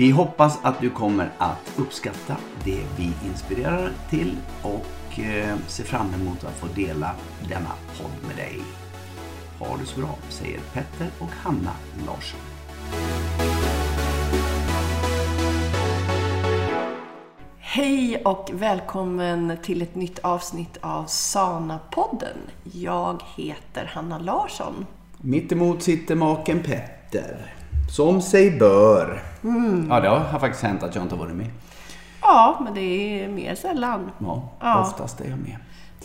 Vi hoppas att du kommer att uppskatta det vi inspirerar till och eh, ser fram emot att få dela denna podd med dig. Ha det så bra, säger Petter och Hanna Larsson. Hej och välkommen till ett nytt avsnitt av Sana-podden. Jag heter Hanna Larsson. Mittemot sitter maken Petter. Som sig bör. Mm. Ja, det har faktiskt hänt att jag inte varit med. Ja, men det är mer sällan. Ja, ja. oftast är jag med.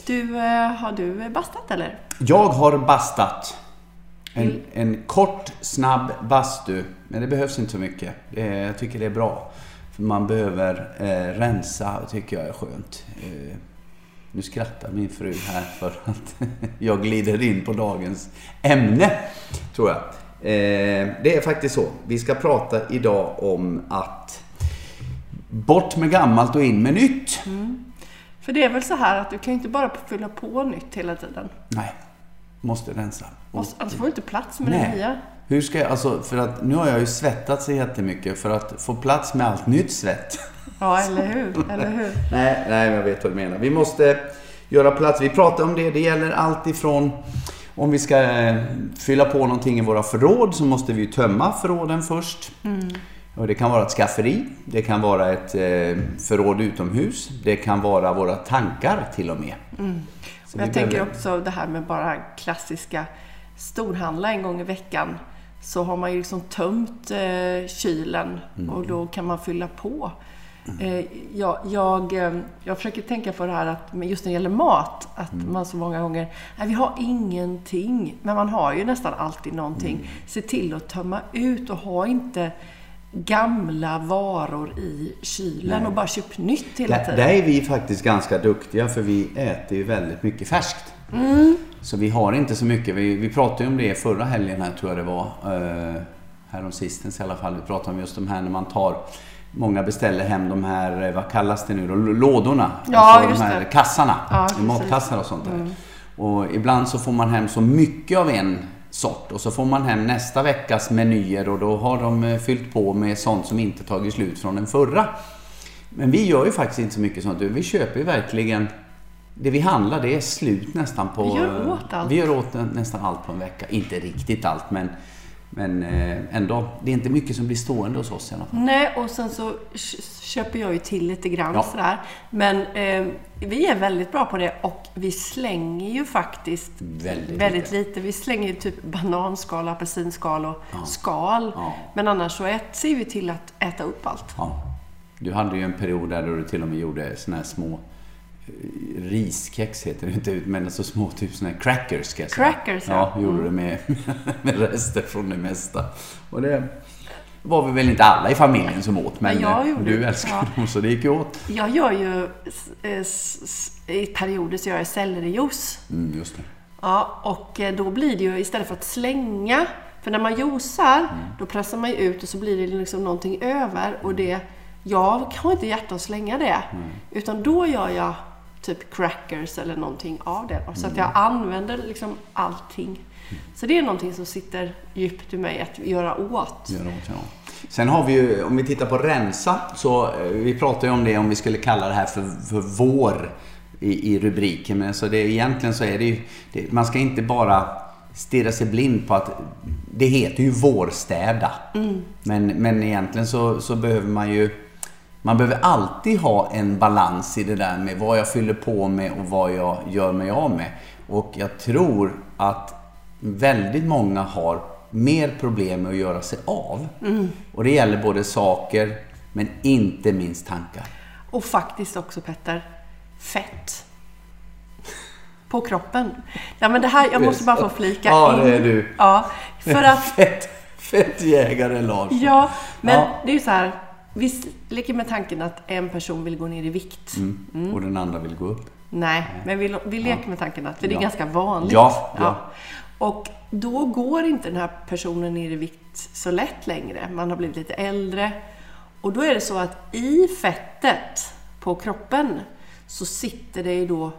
Du, eh, har du bastat eller? Jag har bastat. En, mm. en kort, snabb bastu. Men det behövs inte så mycket. Jag tycker det är bra. För man behöver eh, rensa, tycker jag är skönt. Eh, nu skrattar min fru här för att jag glider in på dagens ämne, tror jag. Eh, det är faktiskt så. Vi ska prata idag om att bort med gammalt och in med nytt. Mm. För det är väl så här att du kan inte bara fylla på nytt hela tiden? Nej, måste rensa. Annars får du inte plats med Nej. det nya. Hur ska jag, alltså, för att nu har jag ju svettats jättemycket för att få plats med allt nytt svett. Ja, eller hur? Eller hur? nej, nej, jag vet vad du menar. Vi måste göra plats. Vi pratar om det. Det gäller allt ifrån om vi ska eh, fylla på någonting i våra förråd så måste vi tömma förråden först. Mm. Och det kan vara ett skafferi, det kan vara ett eh, förråd utomhus, det kan vara våra tankar till och med. Mm. Och jag tänker behöver... också det här med bara klassiska storhandla en gång i veckan. Så har man ju liksom tömt eh, kylen mm. och då kan man fylla på. Mm. Jag, jag, eh, jag försöker tänka på det här att just när det gäller mat, att mm. man så många gånger, nej vi har ingenting, men man har ju nästan alltid någonting. Mm. Se till att tömma ut och ha inte gamla varor i kylen nej. och bara köp nytt hela tiden. Där är vi faktiskt ganska duktiga för vi äter ju väldigt mycket färskt. Mm. Så vi har inte så mycket. Vi, vi pratade ju om det förra helgen här tror jag det var. Eh, häromsistens i alla fall. Vi pratade om just de här när man tar Många beställer hem de här, vad kallas det nu då, lådorna? Ja, alltså just de här det. kassarna, ja, matkassar och sånt där. Mm. Och ibland så får man hem så mycket av en sort och så får man hem nästa veckas menyer och då har de eh, fyllt på med sånt som inte tagit slut från den förra. Men vi gör ju faktiskt inte så mycket sånt. Vi köper ju verkligen det vi handlar det är slut nästan på... Vi gör åt allt. Vi gör åt nästan allt på en vecka. Inte riktigt allt men men eh, ändå, det är inte mycket som blir stående hos oss i alla fall. Nej, och sen så köper jag ju till lite grann ja. sådär. Men eh, vi är väldigt bra på det och vi slänger ju faktiskt väldigt, väldigt lite. lite. Vi slänger ju typ bananskal, apelsinskal och ja. skal. Ja. Men annars så ser vi till att äta upp allt. Du hade ju en period där du till och med gjorde sådana här små riskex heter det inte, men så små typ såna här crackers ska jag säga. Crackers, ja. Ja, gjorde mm. det med, med rester från det mesta. Och det var vi väl inte alla i familjen som åt, men ja, du älskar ja. dem så det gick ju åt. Jag gör ju eh, i perioder så gör jag sellerijuice. Mm, just det. Ja, och eh, då blir det ju istället för att slänga, för när man juicar, mm. då pressar man ju ut och så blir det liksom någonting över och det jag har inte hjärta att slänga det. Mm. Utan då gör jag typ crackers eller någonting av det. Så att jag mm. använder liksom allting. Så det är någonting som sitter djupt i mig att göra åt. Göra åt ja. Sen har vi ju, om vi tittar på rensa, så eh, vi pratade ju om det om vi skulle kalla det här för, för vår i, i rubriken. Men så det, egentligen så är det ju, det, man ska inte bara stirra sig blind på att det heter ju vårstäda. Mm. Men, men egentligen så, så behöver man ju Man behöver alltid ha en balans i det där med vad jag fyller på med och vad jag gör mig av med. Och jag tror att väldigt många har mer problem med att göra sig av. Mm. Och det gäller både saker, men inte minst tankar. Och faktiskt också Petter, fett. På kroppen. Ja, men det här, jag måste bara få flika in. Ja, det är du. Ja, för att... Fett, fettjägare Lars. Ja, men ja. det är ju så här. Vi leker med tanken att en person vill gå ner i vikt. Mm. Mm. Och den andra vill gå upp. Nej, men vi, vi leker ja. med tanken att, för det är ja. ganska vanligt. Ja, ja. Och då går inte den här personen ner i vikt så lätt längre. Man har blivit lite äldre. Och då är det så att i fettet på kroppen så sitter det ju då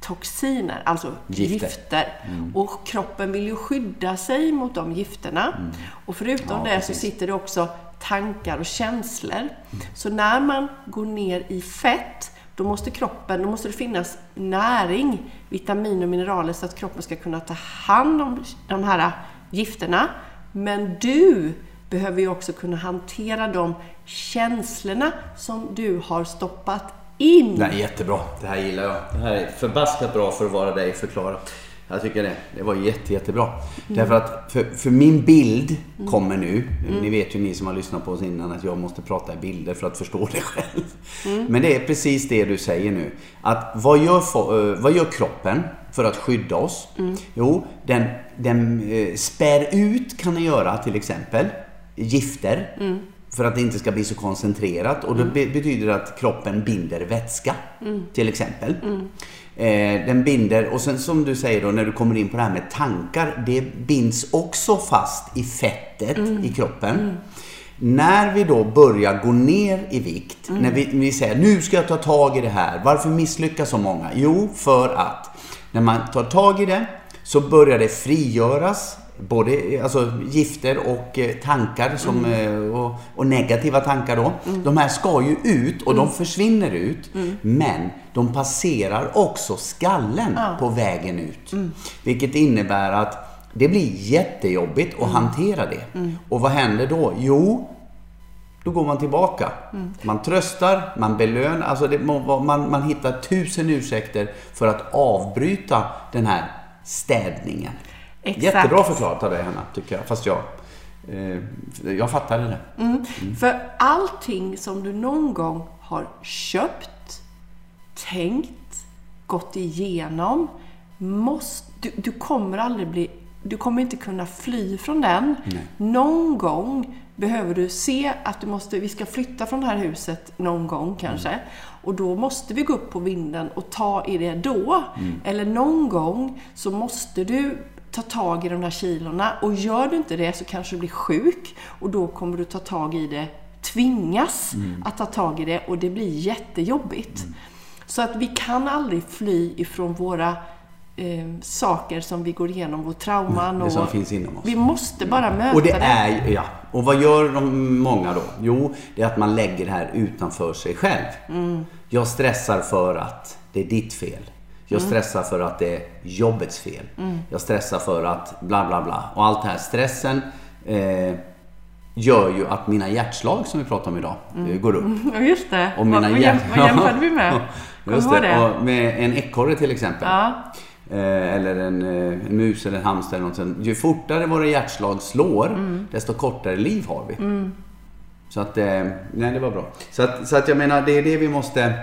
toxiner, alltså gifter. gifter. Mm. Och kroppen vill ju skydda sig mot de gifterna. Mm. Och förutom ja, det precis. så sitter det också tankar och känslor. Mm. Så när man går ner i fett, då måste kroppen, då måste det finnas näring, vitamin och mineraler så att kroppen ska kunna ta hand om de här gifterna. Men du behöver ju också kunna hantera de känslorna som du har stoppat in. Det här är jättebra. Det här gillar jag. Det här är förbaskat bra för att vara dig förklarat. Jag tycker det. Det var jätte, jättebra. Mm. Därför att för, för min bild mm. kommer nu. Mm. Ni vet ju ni som har lyssnat på oss innan att jag måste prata i bilder för att förstå det själv. Mm. Men det är precis det du säger nu. Att vad gör, eh, vad gör kroppen för att skydda oss? Mm. Jo, den, den eh, spär ut kan den göra till exempel gifter. För att det inte ska bli så koncentrerat. Och det mm. betyder att kroppen binder vätska. Mm. Till exempel. Mm. Eh, den binder, och sen som du säger då när du kommer in på det här med tankar. Det binds också fast i fettet mm. i kroppen. Mm. När vi då börjar gå ner i vikt, mm. när vi, vi säger nu ska jag ta tag i det här. Varför misslyckas så många? Jo, för att när man tar tag i det så börjar det frigöras både alltså, gifter och eh, tankar som, mm. Eh, och, och, negativa tankar då. Mm. De här ska ju ut och mm. de försvinner ut. Mm. Men de passerar också skallen ja. på vägen ut. Mm. Vilket innebär att det blir jättejobbigt att mm. hantera det. Och vad händer då? Jo, då går man tillbaka. Man tröstar, man belönar. Alltså det, man, man hittar tusen ursäkter för att avbryta den här städningen. Exakt. Jättebra förklarat av dig Hanna, tycker jag. Fast jag, eh, jag fattade det. Mm. Mm. För allting som du någon gång har köpt, tänkt, gått igenom, måste, du, du kommer aldrig bli du kommer inte kunna fly från den. Nej. Någon gång behöver du se att du måste, vi ska flytta från det här huset någon gång kanske. Mm. Och då måste vi gå upp på vinden och ta i det då. Mm. Eller någon gång så måste du ta tag i de där kilorna. Och gör du inte det så kanske du blir sjuk och då kommer du ta tag i det, tvingas mm. att ta tag i det och det blir jättejobbigt. Mm. Så att vi kan aldrig fly ifrån våra eh, saker som vi går igenom, vår trauman. Det som finns inom oss. Vi måste bara möta och det. Är, ja. Och vad gör de många då? Jo, det är att man lägger det här utanför sig själv. Mm. Jag stressar för att det är ditt fel. Jag mm. stressar för att det är jobbets fel. Mm. Jag stressar för att bla bla bla. Och allt det här stressen eh, gör ju att mina hjärtslag som vi pratar om idag mm. Eh, går upp. Ja, just det. Och mina vad, jäm, vad jämförde vi med? just det. det. Och med en ekorre till exempel. Ja. Eh, eller en, eh, en, mus eller en hamster eller något sånt. Ju fortare våra hjärtslag slår, mm. desto kortare liv har vi. Mm. Så att, eh, nej det var bra. Så att, så att jag menar, det är det vi måste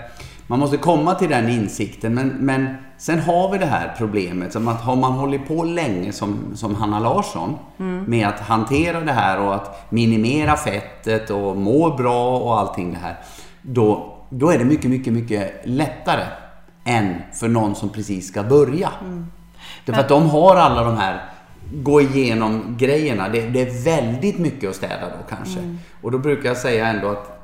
man måste komma till den insikten. Men, men sen har vi det här problemet. Som att har man hållit på länge som, som Hanna Larsson mm. med att hantera det här och att minimera fettet och må bra och allting det här. Då, då är det mycket, mycket, mycket lättare än för någon som precis ska börja. Mm. Därför att de har alla de här gå igenom grejerna. Det, det, är väldigt mycket att städa då kanske. Mm. Och då brukar jag säga ändå att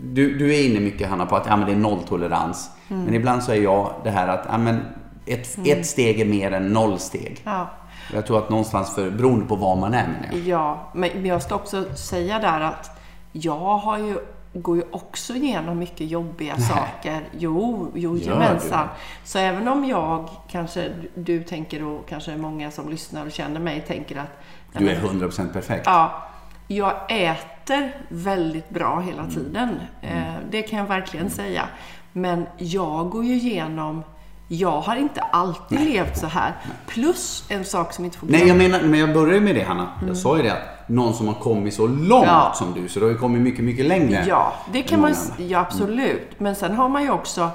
du, du är inne mycket Hanna på att ja, men det är nolltolerans. Mm. Men ibland så är jag det här att ja, men ett, mm. ett steg är mer än noll steg. Ja. Jag tror att någonstans, för, beroende på var man är menar jag. Ja, men jag ska också säga där att jag har ju, går ju också igenom mycket jobbiga Nej. saker. Jo, jo gemensamt. Så även om jag, kanske du tänker och kanske många som lyssnar och känner mig tänker att... Du är 100% perfekt. Ja. Jag äter väldigt bra hela mm. tiden. Mm. Det kan jag verkligen säga. Men jag går ju igenom jag har inte alltid Nej. levt så här. Plus en sak som inte får Nej, jag menar, men jag började med det Hanna. Mm. Jag sa ju det att någon som har kommit så långt ja. som du, så du har ju kommit mycket, mycket längre. Ja, det kan man Ja, absolut. Mm. Men sen har man ju också,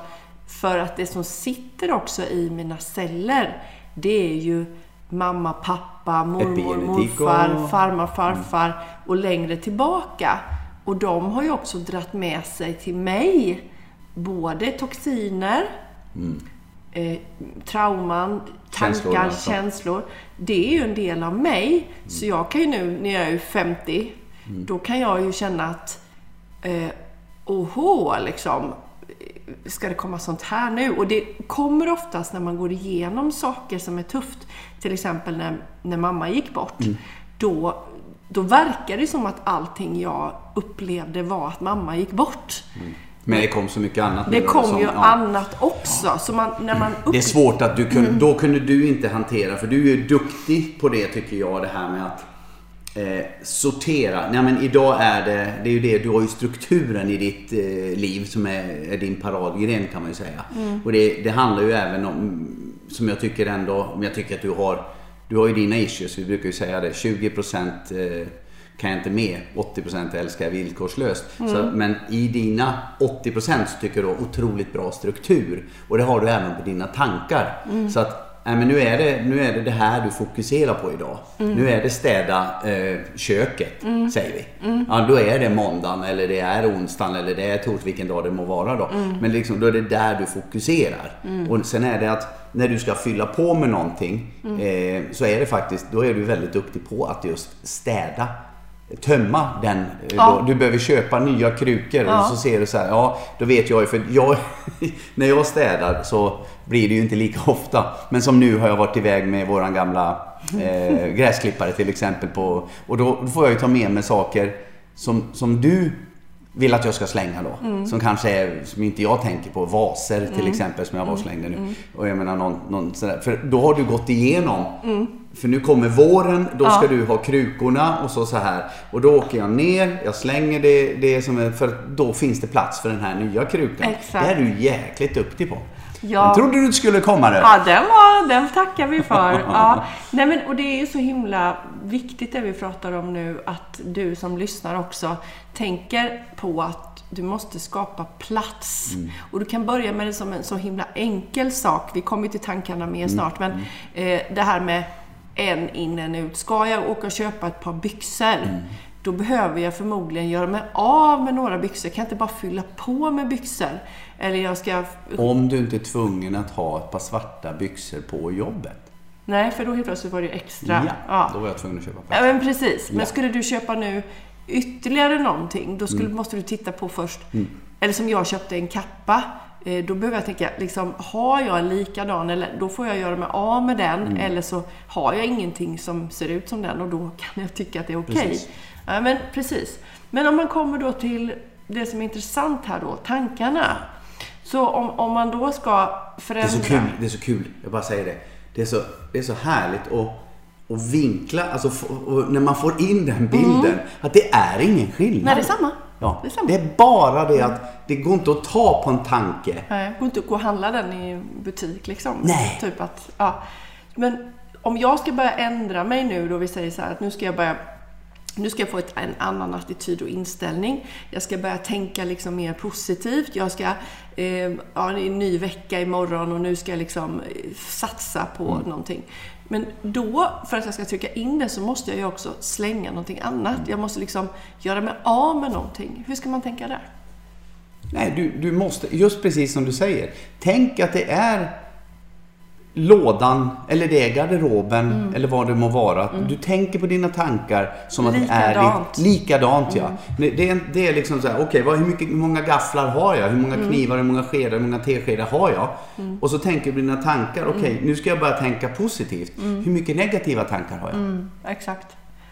för att det som sitter också i mina celler, det är ju mamma, pappa, mormor, morfar, och... farmar, farfar och längre tillbaka. Och de har ju också dratt med sig till mig både toxiner, mm eh, trauman, tankar, känslor, alltså. känslor. Det är ju en del av mig. Mm. Så jag kan ju nu när jag är 50, mm. då kan jag ju känna att eh, oho, liksom. Ska det komma sånt här nu? Och det kommer oftast när man går igenom saker som är tufft. Till exempel när, när mamma gick bort. Mm. Då, då verkar det som att allting jag upplevde var att mamma gick bort. Mm. Men det kom så mycket annat. Det kom som, ju ja. annat också. Så man, när man upp... Det är svårt att du kunde, mm. då kunde du inte hantera, för du är ju duktig på det tycker jag, det här med att eh, sortera. Nej men idag är det, det är ju det, du har ju strukturen i ditt eh, liv som är, är, din paradgren kan man ju säga. Mm. Och det, det handlar ju även om, som jag tycker ändå, om jag tycker att du har, du har ju dina issues, vi brukar ju säga det, 20% eh, kan jag inte med. 80% älskar jag villkorslöst. Mm. Så, men i dina 80% så tycker du har otroligt bra struktur. Och det har du även på dina tankar. Mm. Så att Nej, men nu, är det, nu är det det här du fokuserar på idag. Mm. Nu är det städa eh, köket, mm. säger vi. Mm. Ja, då är det måndagen eller det är onsdagen eller det är torsdag, vilken dag det må vara då. Mm. Men liksom, då är det där du fokuserar. Mm. Och sen är det att när du ska fylla på med någonting mm. eh, så är det faktiskt, då är du väldigt duktig på att just städa tömma den. Eh, ja. Du behöver köpa nya krukor ja. och så ser du så här, ja då vet jag ju för jag, när jag städar så blir det ju inte lika ofta. Men som nu har jag varit iväg med våran gamla eh, gräsklippare till exempel på, och då, då, får jag ju ta med mig saker som, som du vill att jag ska slänga då. Mm. Som kanske är, som inte jag tänker på, vaser till mm. exempel som jag var och slängde nu. Mm. Och jag menar någon, någon sådär, för då har du gått igenom mm. För nu kommer våren, då ska ja. du ha krukorna och så så här. Och då åker jag ner, jag slänger det, det som är, för då finns det plats för den här nya krukan. Exakt. Det är du jäkligt duktig på. Ja. Jag trodde du skulle komma där. Ja, den, var, den tackar vi för. Ja. Nej, men, och det är ju så himla viktigt det vi pratar om nu, att du som lyssnar också tänker på att du måste skapa plats. Mm. Och du kan börja med det som en så himla enkel sak. Vi kommer till tankarna mer mm. snart, men mm. eh, det här med en in, en ut. Ska jag åka och köpa ett par byxor, mm. då behöver jag förmodligen göra mig av med några byxor. Jag kan inte bara fylla på med byxor. Eller jag ska... Om du inte är tvungen att ha ett par svarta byxor på jobbet. Nej, för då helt plötsligt var det extra. Ja, ja. då var jag tvungen att köpa plats. Ja, men precis. Ja. Men skulle du köpa nu ytterligare någonting, då skulle, mm. måste du titta på först. Mm. Eller som jag köpte en kappa. Eh, då behöver jag tänka, liksom, har jag en likadan, eller, då får jag göra mig av med den. Mm. Eller så har jag ingenting som ser ut som den och då kan jag tycka att det är okej. Okay. Ja, men precis. Men om man kommer då till det som är intressant här då, tankarna. Så om, om man då ska förändra... Det är så kul, det är så kul. Jag bara säger det. Det är så, det är så härligt att och vinkla, alltså och när man får in den bilden, mm. att det är ingen skillnad. Nej, det är samma. Ja. Det, är samma. det är bara det att det går inte att ta på en tanke. Nej, det går inte att gå och handla den i butik liksom. Nej. Typ att, ja. Men om jag ska börja ändra mig nu då, vi säger så här att nu ska jag börja nu ska jag få ett, en annan attityd och inställning. Jag ska börja tänka liksom mer positivt. Jag ska, eh, ja, det är en ny vecka imorgon och nu ska jag liksom eh, satsa på mm. någonting. Men då, för att jag ska trycka in det, så måste jag ju också slänga någonting annat. Jag måste liksom göra mig av med någonting. Hur ska man tänka där? Nej, du, du måste, just precis som du säger. Tänk att det är lådan eller det är garderoben mm. eller vad det må vara. Mm. Du tänker på dina tankar som att likadant. det är likadant. Ja. Mm. Det, är, det är liksom så här, okej, okay, hur, hur många gafflar har jag? Hur många mm. knivar, hur många skedar, hur många teskedar har jag? Mm. Och så tänker du på dina tankar, okej, okay, mm. nu ska jag börja tänka positivt. Hur mycket negativa tankar har jag? Exakt.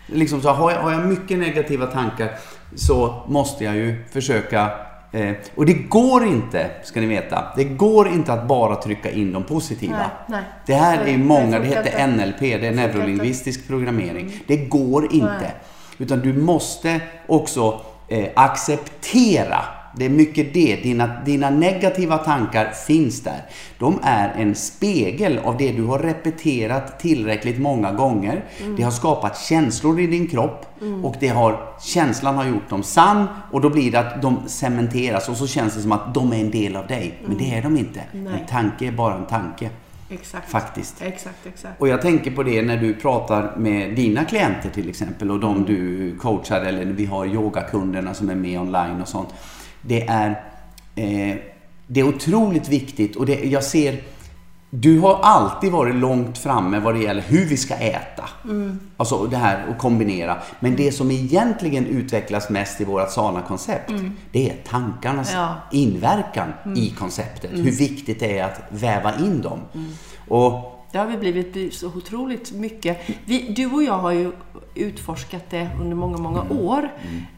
Liksom så, har jag, har jag mycket negativa tankar så måste jag ju försöka Eh, och det går inte, ska ni veta, det går inte att bara trycka in de positiva. Nej, nej. Det här är många, det heter NLP, det är neurolingvistisk programmering. Mm. Det går inte. Utan du måste också eh, acceptera Det är mycket det. Dina, dina negativa tankar finns där. De är en spegel av det du har repeterat tillräckligt många gånger. Mm. Det har skapat känslor i din kropp mm. och det har, känslan har gjort dem sann och då blir det att de cementeras och så känns det som att de är en del av dig. Men det mm. är de inte. Nej. En tanke är bara en tanke. Exakt. Faktiskt. Exakt, exakt. Och jag tänker på det när du pratar med dina klienter till exempel och de du coachar eller vi har yogakunderna som är med online och sånt. Det är, eh, det är otroligt viktigt och det, jag ser du har alltid varit långt framme vad det gäller hur vi ska äta. Mm. Alltså det här att kombinera. Men det som egentligen utvecklas mest i vårt SANA-koncept, mm. det är tankarnas ja. inverkan mm. i konceptet. Hur viktigt det är att väva in dem. Mm. Och det har vi blivit så otroligt mycket. Vi, du och jag har ju utforskat det under många, många mm. år.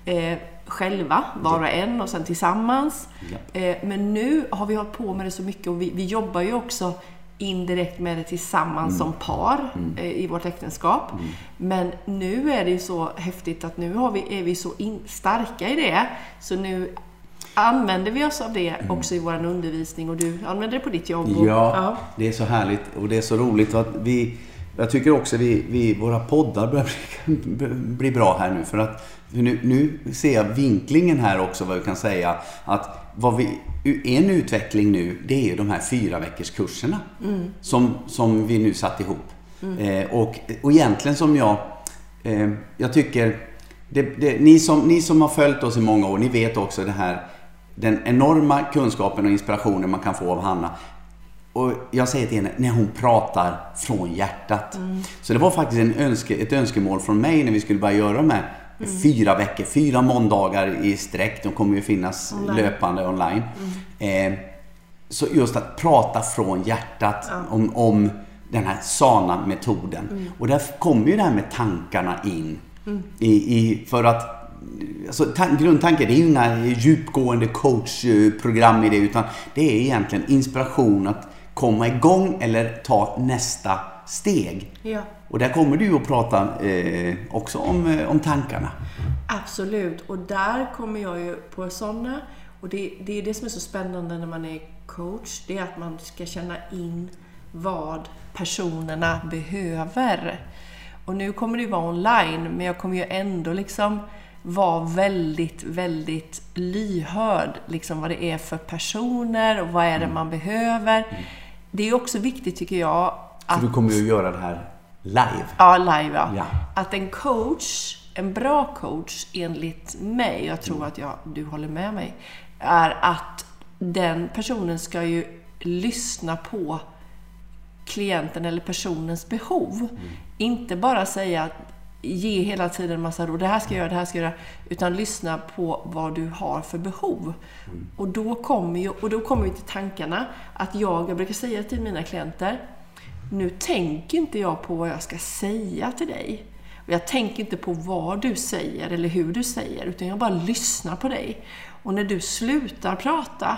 Mm. Eh, själva, var och en och sen tillsammans. Ja. Eh, men nu har vi hållit på med det så mycket och vi, vi jobbar ju också indirekt med det tillsammans mm. som par mm. Eh, i vårt äktenskap. Mm. Men nu är det ju så häftigt att nu har vi, är vi så in, starka i det, så nu använder vi oss av det mm. också i vår undervisning och du använder det på ditt jobb. Och, ja, ja, det är så härligt och det är så roligt att vi jag tycker också vi, vi våra poddar börjar bli, bli bra här nu för att nu, nu ser jag vinklingen här också vad vi kan säga att vad vi, en utveckling nu, det är ju de här fyra veckors kurserna mm. som, som vi nu satt ihop. Mm. Eh, och, och egentligen som jag, eh, jag tycker, det, det, ni, som, ni som har följt oss i många år, ni vet också det här, den enorma kunskapen och inspirationen man kan få av Hanna. Och jag säger till henne, när hon pratar från hjärtat. Mm. Så det var faktiskt en önske, ett önskemål från mig när vi skulle börja göra de här Mm. Fyra veckor, fyra måndagar i sträck. De kommer ju finnas online. löpande online. Mm. Eh, så just att prata från hjärtat ja. om, om den här SANA-metoden. Mm. Och där kommer ju det här med tankarna in. Mm. I, i, för att Alltså, grundtanken, det är ju inga djupgående coachprogram i det utan det är egentligen inspiration att komma igång eller ta nästa steg. Ja. Och där kommer du att prata eh, också om, eh, om tankarna. Absolut, och där kommer jag ju på sådana. Och det, det är det som är så spännande när man är coach. Det är att man ska känna in vad personerna behöver. Och nu kommer det ju vara online, men jag kommer ju ändå liksom vara väldigt, väldigt lyhörd. Liksom vad det är för personer och vad är det mm. man behöver. Mm. Det är också viktigt tycker jag att... Så du kommer ju att göra det här live? Ja, live ja. ja. Att en coach, en bra coach enligt mig, jag tror att jag, du håller med mig, är att den personen ska ju lyssna på klienten eller personens behov. Mm. Inte bara säga ge hela tiden en massa råd. Det här ska jag göra, det här ska jag göra. Utan lyssna på vad du har för behov. Mm. Och, då kommer ju, och då kommer vi till tankarna att jag, jag brukar säga till mina klienter nu tänker inte jag på vad jag ska säga till dig. Och jag tänker inte på vad du säger eller hur du säger, utan jag bara lyssnar på dig. Och när du slutar prata,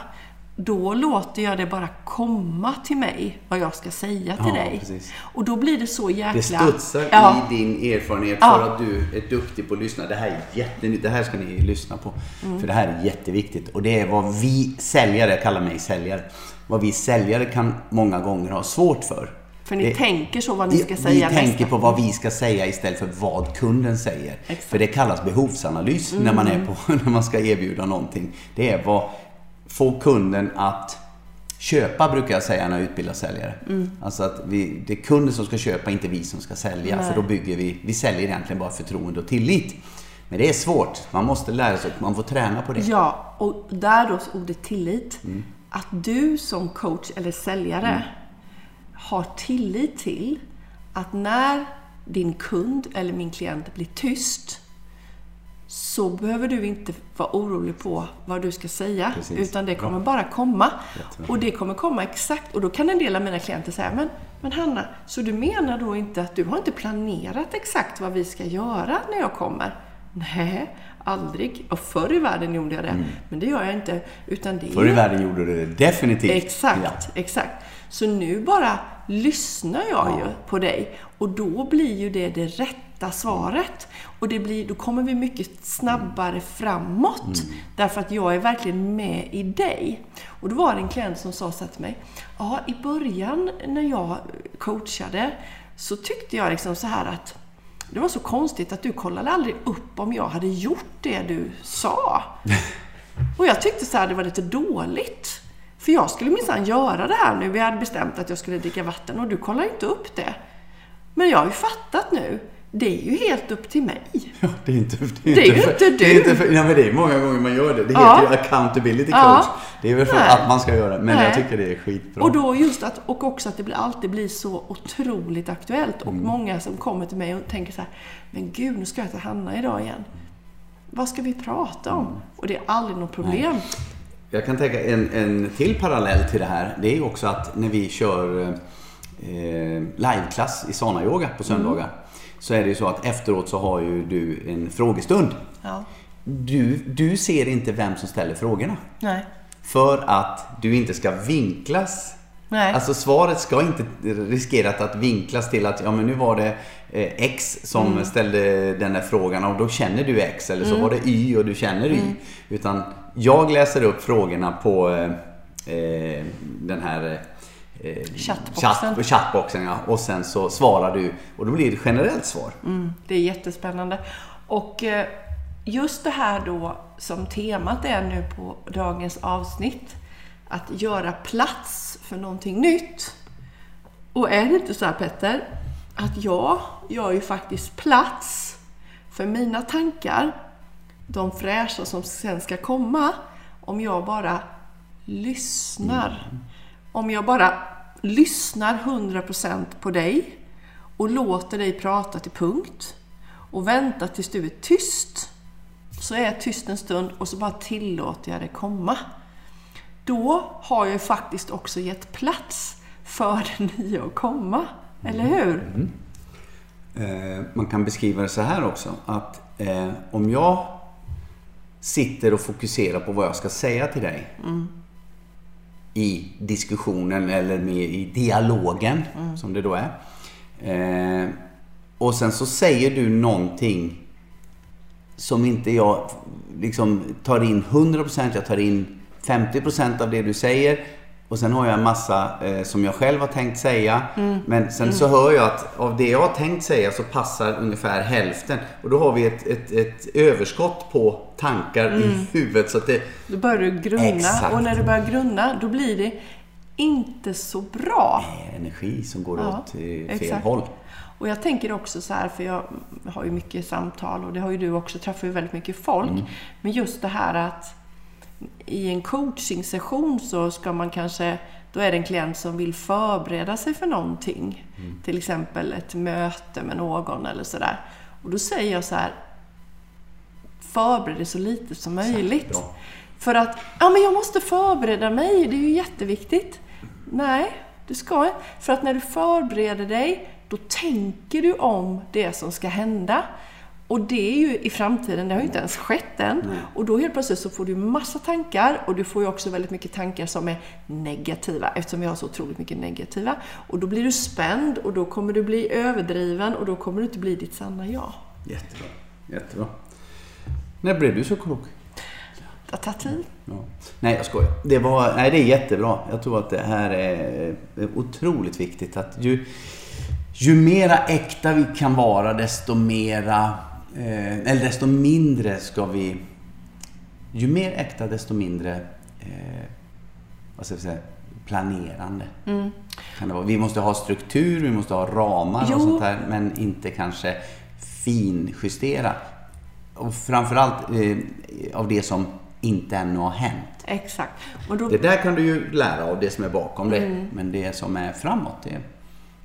då låter jag det bara komma till mig, vad jag ska säga till ja, dig. Precis. Och då blir det så jäkla... Det studsar ja. i din erfarenhet för ja. att du är duktig på att lyssna. Det här är jättenytt. Det här ska ni lyssna på. Mm. För det här är jätteviktigt. Och det är vad vi säljare, kallar mig säljare, vad vi säljare kan många gånger ha svårt för. För ni det, tänker så vad ni ska säga Vi tänker på vad vi ska säga istället för vad kunden säger. Exakt. För det kallas behovsanalys mm. när, man är på, när man ska erbjuda någonting. Det är vad få kunden att köpa brukar jag säga när jag utbildar säljare. Mm. Alltså att vi, det är kunden som ska köpa, inte vi som ska sälja. Nej. För då bygger vi, vi säljer egentligen bara förtroende och tillit. Men det är svårt. Man måste lära sig man får träna på det. Ja, och där då ordet tillit. Mm. Att du som coach eller säljare mm har tillit till att när din kund eller min klient blir tyst så behöver du inte vara orolig på vad du ska säga. Precis. Utan det kommer Bra. bara komma. Och det kommer komma exakt. Och då kan en del av mina klienter säga, men, men Hanna, så du menar då inte att du har inte planerat exakt vad vi ska göra när jag kommer? Nej, aldrig. Och förr i världen gjorde jag det. Mm. Men det gör jag inte. Utan det förr i världen gjorde du det definitivt. Exakt, ja. exakt. Så nu bara lyssnar jag ja. ju på dig och då blir ju det det rätta svaret. Och det blir, då kommer vi mycket snabbare framåt. Mm. Därför att jag är verkligen med i dig. Och då var det en klient som sa så till mig. Ja, i början när jag coachade så tyckte jag liksom så här att det var så konstigt att du kollade aldrig upp om jag hade gjort det du sa. Och jag tyckte så här, det var lite dåligt. För jag skulle minsann göra det här nu. Vi hade bestämt att jag skulle dricka vatten och du kollar inte upp det. Men jag har ju fattat nu. Det är ju helt upp till mig. Ja, det är inte, det är, det är ju inte du. Det är, inte för, ja, men det är många gånger man gör det. Det ja. heter ju accountability coach. Ja. Det är väl för Nej. att man ska göra det. Men Nej. jag tycker det är skitbra. Och då just att, och också att det blir, alltid blir så otroligt aktuellt. Och mm. många som kommer till mig och tänker så här, men gud, nu ska jag till Hanna idag igen. Vad ska vi prata om? Mm. Och det är aldrig något problem. Nej. Jag kan tänka en, en till parallell till det här. Det är också att när vi kör eh, liveklass i Sana-yoga på söndagar. Mm. Så är det ju så att efteråt så har ju du en frågestund. Ja. Du, du ser inte vem som ställer frågorna. Nej. För att du inte ska vinklas. Nej. Alltså svaret ska inte riskera att vinklas till att ja men nu var det eh, X som mm. ställde den där frågan och då känner du X. Eller så mm. var det Y och du känner Y. Mm. Utan jag läser upp frågorna på eh, eh den här eh, chattboxen. Chat, chattboxen ja. Och sen så svarar du och då blir det ett generellt svar. Mm, det är jättespännande. Och eh, just det här då som temat är nu på dagens avsnitt. Att göra plats för någonting nytt. Och är det inte så här Petter, att jag gör ju faktiskt plats för mina tankar, de fräscha som sen ska komma, om jag bara lyssnar. Mm. Om jag bara lyssnar 100% på dig och låter dig prata till punkt och väntar tills du är tyst. Så är jag tyst en stund och så bara tillåter jag det komma. Då har jag faktiskt också gett plats för det nya att komma. Eller hur? Mm. Eh, man kan beskriva det så här också. Att eh, om jag sitter och fokuserar på vad jag ska säga till dig. Mm i diskussionen eller med i dialogen, mm. som det då är. Eh, och sen så säger du någonting som inte jag liksom tar in 100%, jag tar in 50% av det du säger. Och sen har jag en massa eh, som jag själv har tänkt säga. Mm. Men sen mm. så hör jag att av det jag har tänkt säga så passar ungefär hälften. Och då har vi ett, ett, ett överskott på tankar mm. i huvudet. Så att det... Då börjar du grunna. Exakt. Och när du börjar grunna, då blir det inte så bra. Nej, energi som går ja, åt fel exakt. håll. Och jag tänker också så här, för jag har ju mycket samtal och det har ju du också, träffar ju väldigt mycket folk. Mm. Men just det här att i en coachingsession så ska man kanske, då är det en klient som vill förbereda sig för någonting. Mm. Till exempel ett möte med någon eller sådär. Och då säger jag så här, förbered dig så lite som möjligt. För att, ja men jag måste förbereda mig, det är ju jätteviktigt. Nej, du ska inte. För att när du förbereder dig, då tänker du om det som ska hända. Och det är ju i framtiden, det har ju inte ens skett än. Mm. Och då helt plötsligt så får du massa tankar och du får ju också väldigt mycket tankar som är negativa eftersom vi har så otroligt mycket negativa. Och då blir du spänd och då kommer du bli överdriven och då kommer du inte bli ditt sanna jag. Jättebra. Jättebra. När blev du så klok? Det tar tid. Ja. Nej, jag skojar. Det, var, nej, det är jättebra. Jag tror att det här är otroligt viktigt. att ju, ju mera äkta vi kan vara, desto mera eh, eller desto mindre ska vi... Ju mer äkta, desto mindre eh, vad ska vi säga, planerande. Mm. Kan det vara. Vi måste ha struktur, vi måste ha ramar jo. och sånt här, men inte kanske finjustera. Och framförallt eh, av det som inte ännu har hänt. Exakt. Då... Det där kan du ju lära av det som är bakom mm. det. Men det som är framåt, det,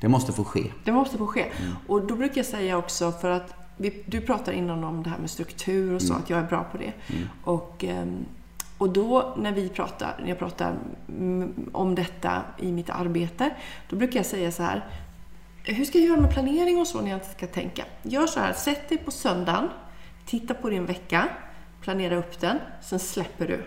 det måste få ske. Det måste få ske. Mm. Och då brukar jag säga också, för att vi, du pratar innan om det här med struktur och så, mm. att jag är bra på det. Mm. Och, ehm, och då när vi pratar, när jag pratar om detta i mitt arbete, då brukar jag säga så här. Hur ska jag göra med planering och så när jag ska tänka? Gör så här, sätt dig på söndagen, titta på din vecka, planera upp den, sen släpper du.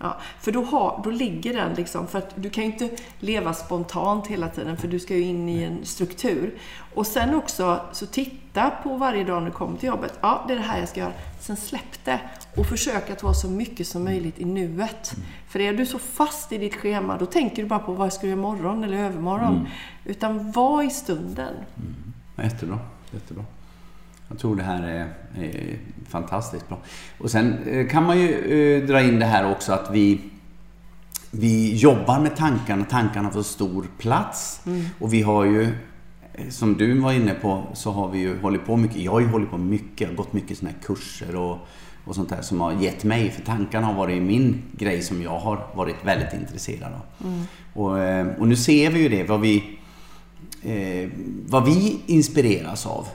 Ja, för då, har, då ligger den liksom, för att du kan ju inte leva spontant hela tiden för du ska ju in i en struktur. Och sen också, så titta på varje dag när du kommer till jobbet. Ja, det är det här jag ska göra. Sen släpp det och försök att vara så mycket som möjligt i nuet. För är du så fast i ditt schema, då tänker du bara på vad jag ska göra imorgon eller övermorgon. Utan var i stunden. Jättebra. Jättebra. Jag tror det här är, är fantastiskt bra. Och sen eh, kan man ju eh, dra in det här också att vi vi jobbar med tankarna, tankarna får stor plats. Och vi har ju, eh, som du var inne på, så har vi ju hållit på mycket. Jag har ju hållit på mycket, jag har gått mycket sådana här kurser och, och sånt där som har gett mig, för tankarna har varit min grej som jag har varit väldigt intresserad av. Och, eh, och nu ser vi ju det, vad vi, eh, vad vi inspireras av.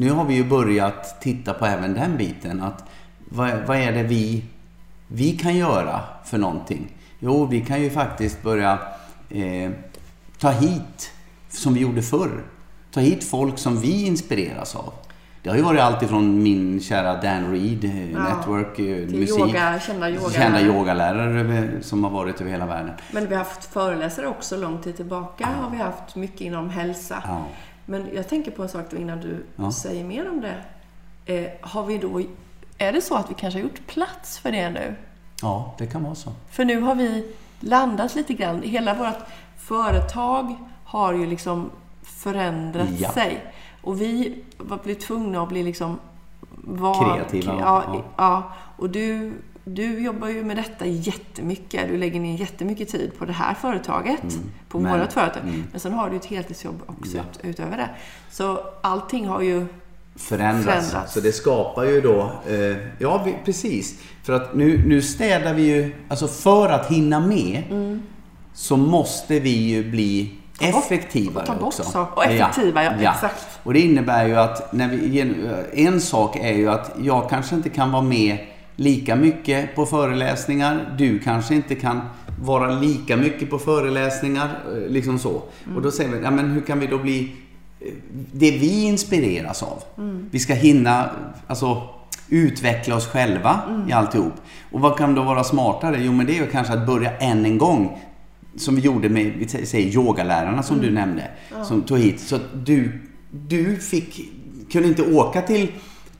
Nu har vi ju börjat titta på även den biten. Att vad, vad är det vi, vi kan göra för någonting? Jo, vi kan ju faktiskt börja eh, ta hit, som vi gjorde förr, ta hit folk som vi inspireras av. Det har ju varit allt ifrån min kära Dan Reed, eh, Ja, Network, eh, till musik, yoga, kända yogalärare. kända yogalärare över- som har varit över hela världen. Men vi har haft föreläsare också lång tid tillbaka. Har vi haft mycket inom hälsa. Ja. Men jag tänker på en sak då innan du Ja. säger mer om det. Eh, har vi då, är det så att vi kanske har gjort plats för det nu? ja, det kan vara så. För nu har vi landat lite grann. Hela vårt företag har ju liksom förändrat Ja. sig. Och vi var blivit tvungna att bli liksom... Var, Kreativa, ja. ja. Och du, du jobbar ju med detta jättemycket. Du lägger ner jättemycket tid på det här företaget. På Mm. Men- vårt företag. mm. Men sen har du ett heltidsjobb också Ja. ut, utöver det. Så allting har ju... förändras. Förändras. Så det skapar ju då, eh, ja vi, precis. För att nu, nu städar vi ju, alltså för att hinna med så måste vi ju bli Mm. effektivare och ta bort också. saker. Och effektiva, ja, exakt. Och det innebär ju att när vi, en sak är ju att jag kanske inte kan vara med lika mycket på föreläsningar. Du kanske inte kan vara lika mycket på föreläsningar. eh, Liksom så. Och då säger vi, ja men hur kan vi då bli eh, det vi inspireras av. Vi ska hinna alltså, utveckla oss själva i alltihop. Och vad kan då vara smartare? Jo, men det är ju kanske att börja än en gång. Som vi gjorde med, vi säger yogalärarna som du nämnde. Som tog hit. Så att du, du fick, kunde inte åka till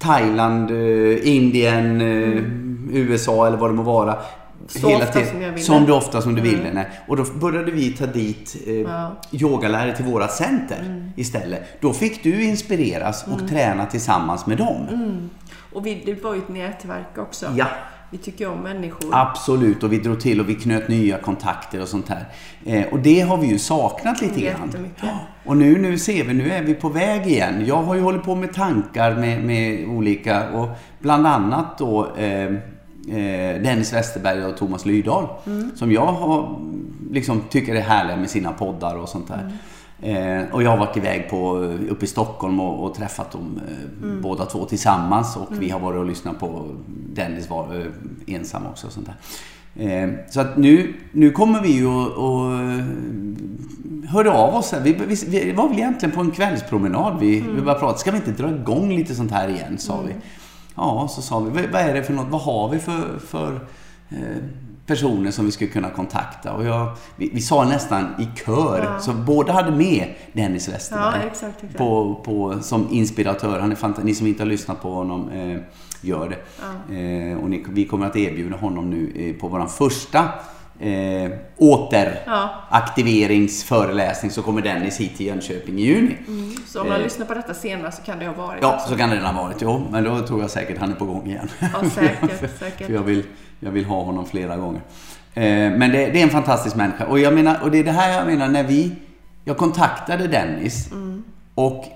Thailand, eh, Indien, eh, USA eller vad det må vara. Så ofta som jag ville. Som du ofta som du ville. Nej. Och då började vi ta dit eh, Ja. yogalärare till våra center istället. Då fick du inspireras och träna tillsammans med dem. Och vi, det var ju ett nätverk också. Ja. Vi tycker om människor. Absolut, och vi drog till och vi knöt nya kontakter och sånt här. Eh, och det har vi ju saknat lite grann. Ja. Och nu, nu ser vi, nu är vi på väg igen. Jag har ju hållit på med tankar med, med olika, och bland annat då eh, eh, Dennis Westerberg och Thomas Lydahl. Som jag har, liksom, tycker är härliga med sina poddar och sånt där. Eh, och jag har varit iväg på, uppe i Stockholm och, och träffat dem eh, båda två tillsammans. Och vi har varit och lyssnat på Dennis var eh, ensam också. Och sånt där. Eh, så att nu, nu kommer vi ju och, och hörde av oss. Här. Vi, vi, vi var väl egentligen på en kvällspromenad. Vi, vi bara pratade. Ska vi inte dra igång lite sånt här igen? Sa vi. Ja, så sa vi. Vad, är det för något? Vad har vi för, för eh, personer som vi skulle kunna kontakta? Och jag, vi, vi sa nästan i kör. Så båda hade med Dennis Westerberg Ja, exakt, exakt. På, på, som inspiratör. Han är fanta- Ni som inte har lyssnat på honom, eh, gör det. Eh, och ni, vi kommer att erbjuda honom nu eh, på vår första eh, återaktiveringsföreläsning så kommer Dennis hit till Jönköping i juni. Så om man lyssnar på detta senare så kan det ha varit Ja, så kan det redan ha varit. Jo, men då tror jag säkert han är på gång igen. Ja, säkert, säkert. För jag vill, jag vill ha honom flera gånger. Eh, men det, det är en fantastisk människa. Och, jag menar, och det är det här jag menar när vi... Jag kontaktade Dennis och ta-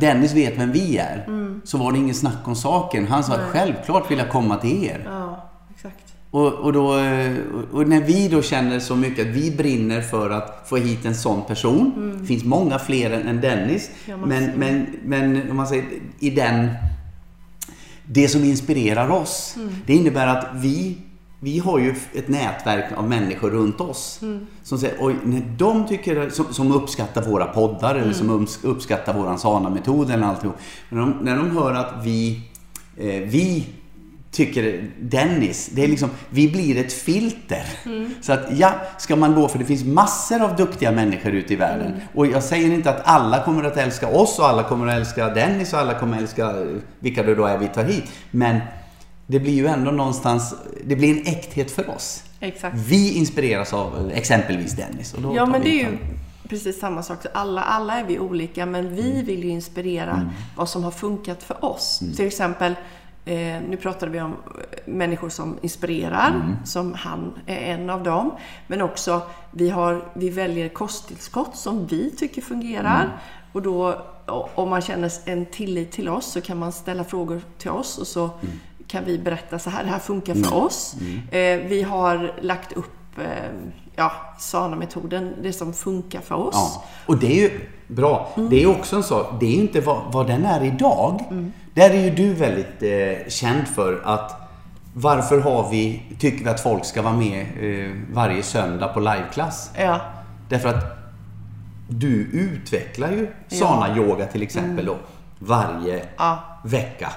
Dennis vet vem vi är. Så var det ingen snack om saken. Han sa självklart vill jag komma till er. Ja, exakt. Och, och, då, eh, och när vi då känner så mycket att vi brinner för att få hit en sån person. Det finns många fler än, Dennis. Ja, men, men, men om man säger i den... Det som inspirerar oss. Det innebär att vi, vi har ju ett nätverk av människor runt oss. Som säger, oj, när de tycker, som, som uppskattar våra poddar eller som ums- uppskattar våran SANA-metod eller alltihop. När de, när de hör att vi, eh, vi tycker Dennis. Det är liksom, vi blir ett filter. Så att ja, ska man gå, för det finns massor av duktiga människor ute i världen. Och jag säger inte att alla kommer att älska oss och alla kommer att älska Dennis och alla kommer att älska vilka det då är vi tar hit. Men det blir ju ändå någonstans, det blir en äkthet för oss. Exakt. Vi inspireras av exempelvis Dennis. Och då Ja, men det är ju precis samma sak. Alla, alla är vi olika, men vi vill ju inspirera vad som har funkat för oss. Till exempel, eh, nu pratade vi om eh, människor som inspirerar, som han är en av dem. Men också, vi, har, vi väljer kosttillskott som vi tycker fungerar. Och då, om man känner en tillit till oss, så kan man ställa frågor till oss och så kan vi berätta så här, det här funkar för oss. Eh, vi har lagt upp eh, ja, SANA-metoden, det som funkar för oss. Ja, och det är ju bra. Det är också en sak, det är inte vad, vad den är idag. Mm. Där är ju du väldigt eh, känd för att varför har vi, tycker vi att folk ska vara med eh, varje söndag på liveklass? Ja, Därför att du utvecklar ju sana-yoga till exempel då varje Ja. vecka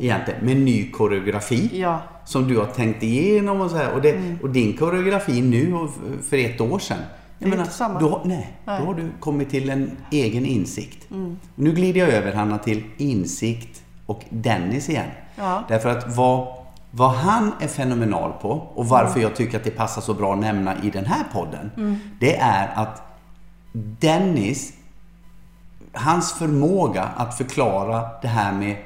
egentligen med ny koreografi ja, som du har tänkt igenom och så här. Och, det, Mm. och din koreografi nu och för ett år sedan. Jag inte samma. Då, nej, Nej. då har du kommit till en egen insikt. Mm. Nu glider jag över Hanna till insikt och Dennis igen. Ja. Därför att vad, vad han är fenomenal på och varför Mm. jag tycker att det passar så bra att nämna i den här podden. Det är att Dennis, hans förmåga att förklara det här med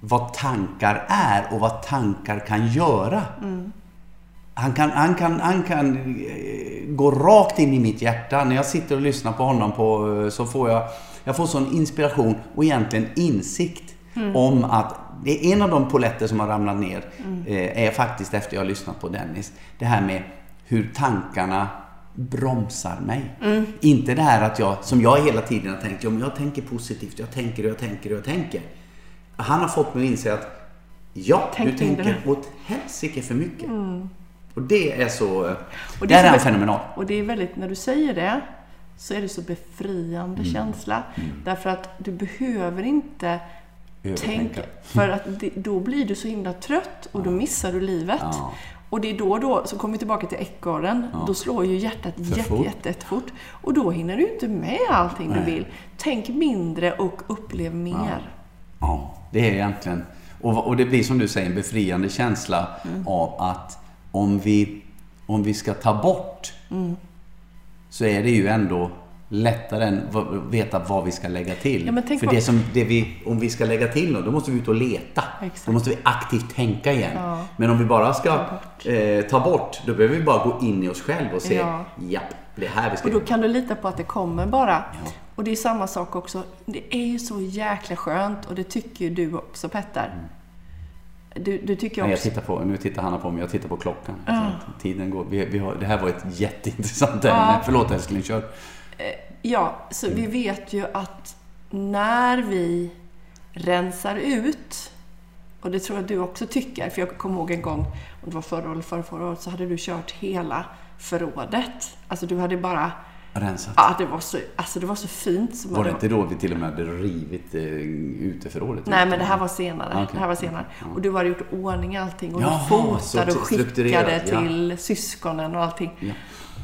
vad tankar är och vad tankar kan göra. Han kan, han kan, han kan eh, gå rakt in i mitt hjärta. När jag sitter och lyssnar på honom på, eh, så får jag, jag får sån inspiration och egentligen insikt om att det är en av de poletter som har ramlat ner eh, är faktiskt efter jag har lyssnat på Dennis. Det här med hur tankarna bromsar mig. Inte det här att jag, som jag hela tiden har tänkt, ja, men jag tänker positivt, jag tänker och jag tänker och jag tänker. Han har fått mig att inse att ja, Tänk du tänker åt helsike för mycket. Och det är så... Och det där är han fenomenal. Och det är väldigt, när du säger det, så är det så befriande Mm. känsla. Därför att du behöver inte tänka. För att det, då blir du så himla trött och då missar du livet. Ja. Och det är då och då, så kommer vi tillbaka till ekorren, då slår ju hjärtat jätte, fort. jätte, jätte fort. Och då hinner du inte med allting Nej. du vill. Tänk mindre och upplev mer. Ja, det är egentligen... Och, och det blir som du säger en befriande känsla Mm. av att om vi, om vi ska ta bort Mm. så är det ju ändå lättare än att veta vad vi ska lägga till. Ja, För det som, det vi, om vi ska lägga till något, då måste vi ut och leta. Exakt. Då måste vi aktivt tänka igen. Ja. Men om vi bara ska eh, ta bort, då behöver vi bara gå in i oss själva och se, Ja. japp, det är här vi ska Och då kan du lita på att det kommer bara. Och det är samma sak också. Det är ju så jäkla skönt och det tycker ju du också Petter. Du, du tycker Nej, jag också... tittar på, nu tittar Hanna på mig, jag tittar på klockan. Att Tiden går. Vi, vi har, det här var ett jätteintressant ämne. Ja. Förlåt älskling, kör. Ja, så vi vet ju att när vi rensar ut, och det tror jag du också tycker, för jag kommer ihåg en gång, om det var förra året eller förra, förra året, så hade du kört hela förrådet. Alltså du hade bara, Rensat. ja det var så, alltså det var så fint. Som Var det inte då vi till och med hade rivit eh, uteförrådet? Nej, men det här var senare. Okej. Det här var senare. Och du hade gjort ordning allting och Jaha, du fotade och skickade ja. till syskonen och allting. Ja.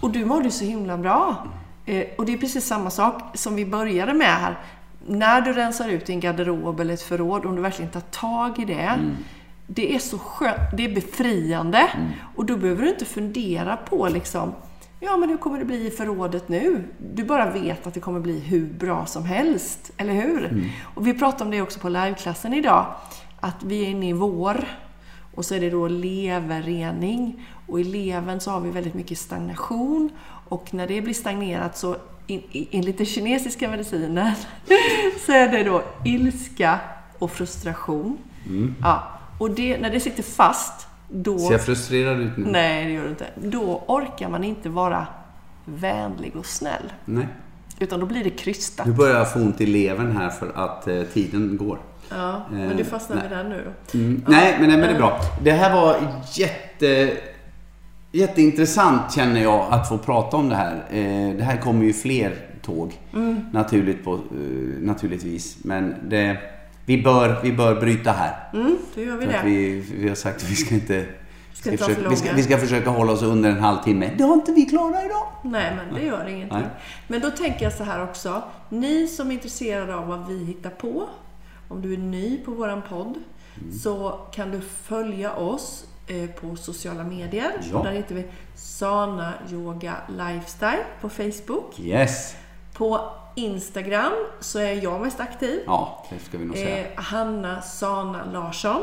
Och du mådde så himla bra. Eh, och det är precis samma sak som vi började med här. När du rensar ut din garderob eller ett förråd, om du verkligen tar tag i det. Mm. Det är så skönt, det är befriande. Mm. Och då behöver du inte fundera på liksom, ja men hur kommer det bli i förrådet nu? Du bara vet att det kommer bli hur bra som helst, eller hur? Mm. Och vi pratade om det också på liveklassen idag, att vi är inne i vår. Och så är det då leverrening. Och i levern så har vi väldigt mycket stagnation. Och när det blir stagnerat så, enligt den kinesiska medicinen, så är det då ilska och frustration. Ja, och det, när det sitter fast, då... Ser jag frustrerad ut nu? Nej, det gör du inte. Då orkar man inte vara vänlig och snäll. Nej. Utan då blir det krystat. Nu börjar jag få ont i levern här för att eh, tiden går. Ja, men Eh, du fastnar nej. med den nu då. Mm. Nej, men, nej, men det är bra. Det här var jätte, jätteintressant känner jag att få prata om det här. Eh, det här kommer ju fler tåg naturligt på, eh, naturligtvis. Men det, vi bör, vi bör bryta här. Mm, då gör vi det. vi, vi har sagt att vi ska inte... Ska Vi ska, försöka, vi, ska, vi ska försöka hålla oss under en halvtimme. Det har inte vi klarat idag. Nej, men det gör ingenting. Nej. Men då tänker jag så här också. Ni som är intresserade av vad vi hittar på, om du är ny på våran podd, Mm. så kan du följa oss eh, på sociala medier. Ja. Där heter vi Sana Yoga Lifestyle på Facebook. Yes. På Instagram så är jag mest aktiv. Ja, det ska vi nog säga. Eh, Hanna Sana Larsson.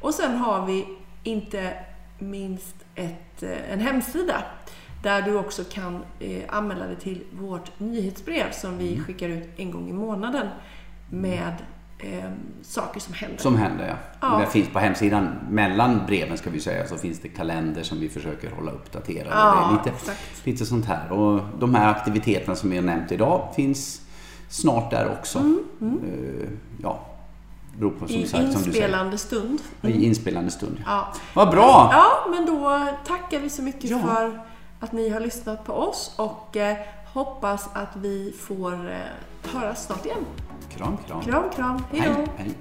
Och sen har vi inte minst ett, eh, en hemsida där du också kan eh, anmäla dig till vårt nyhetsbrev som vi Mm. skickar ut en gång i månaden med eh, saker som händer. Som händer, ja. Ja. Det finns på hemsidan, mellan breven ska vi säga, så finns det kalender som vi försöker hålla uppdaterade. Ja, det är lite, exakt. lite sånt här. Och de här aktiviteterna som vi har nämnt idag finns snart där också. Eh, Ja, beror på som Mm, I sagt, som du säger. inspelande stund. I inspelande stund. Ja. Vad bra! ja, men då tackar vi så mycket Ja. för att ni har lyssnat på oss och eh, hoppas att vi får eh, höras snart igen. Kram, kram. Kram, kram. Hej då! Hej, hej.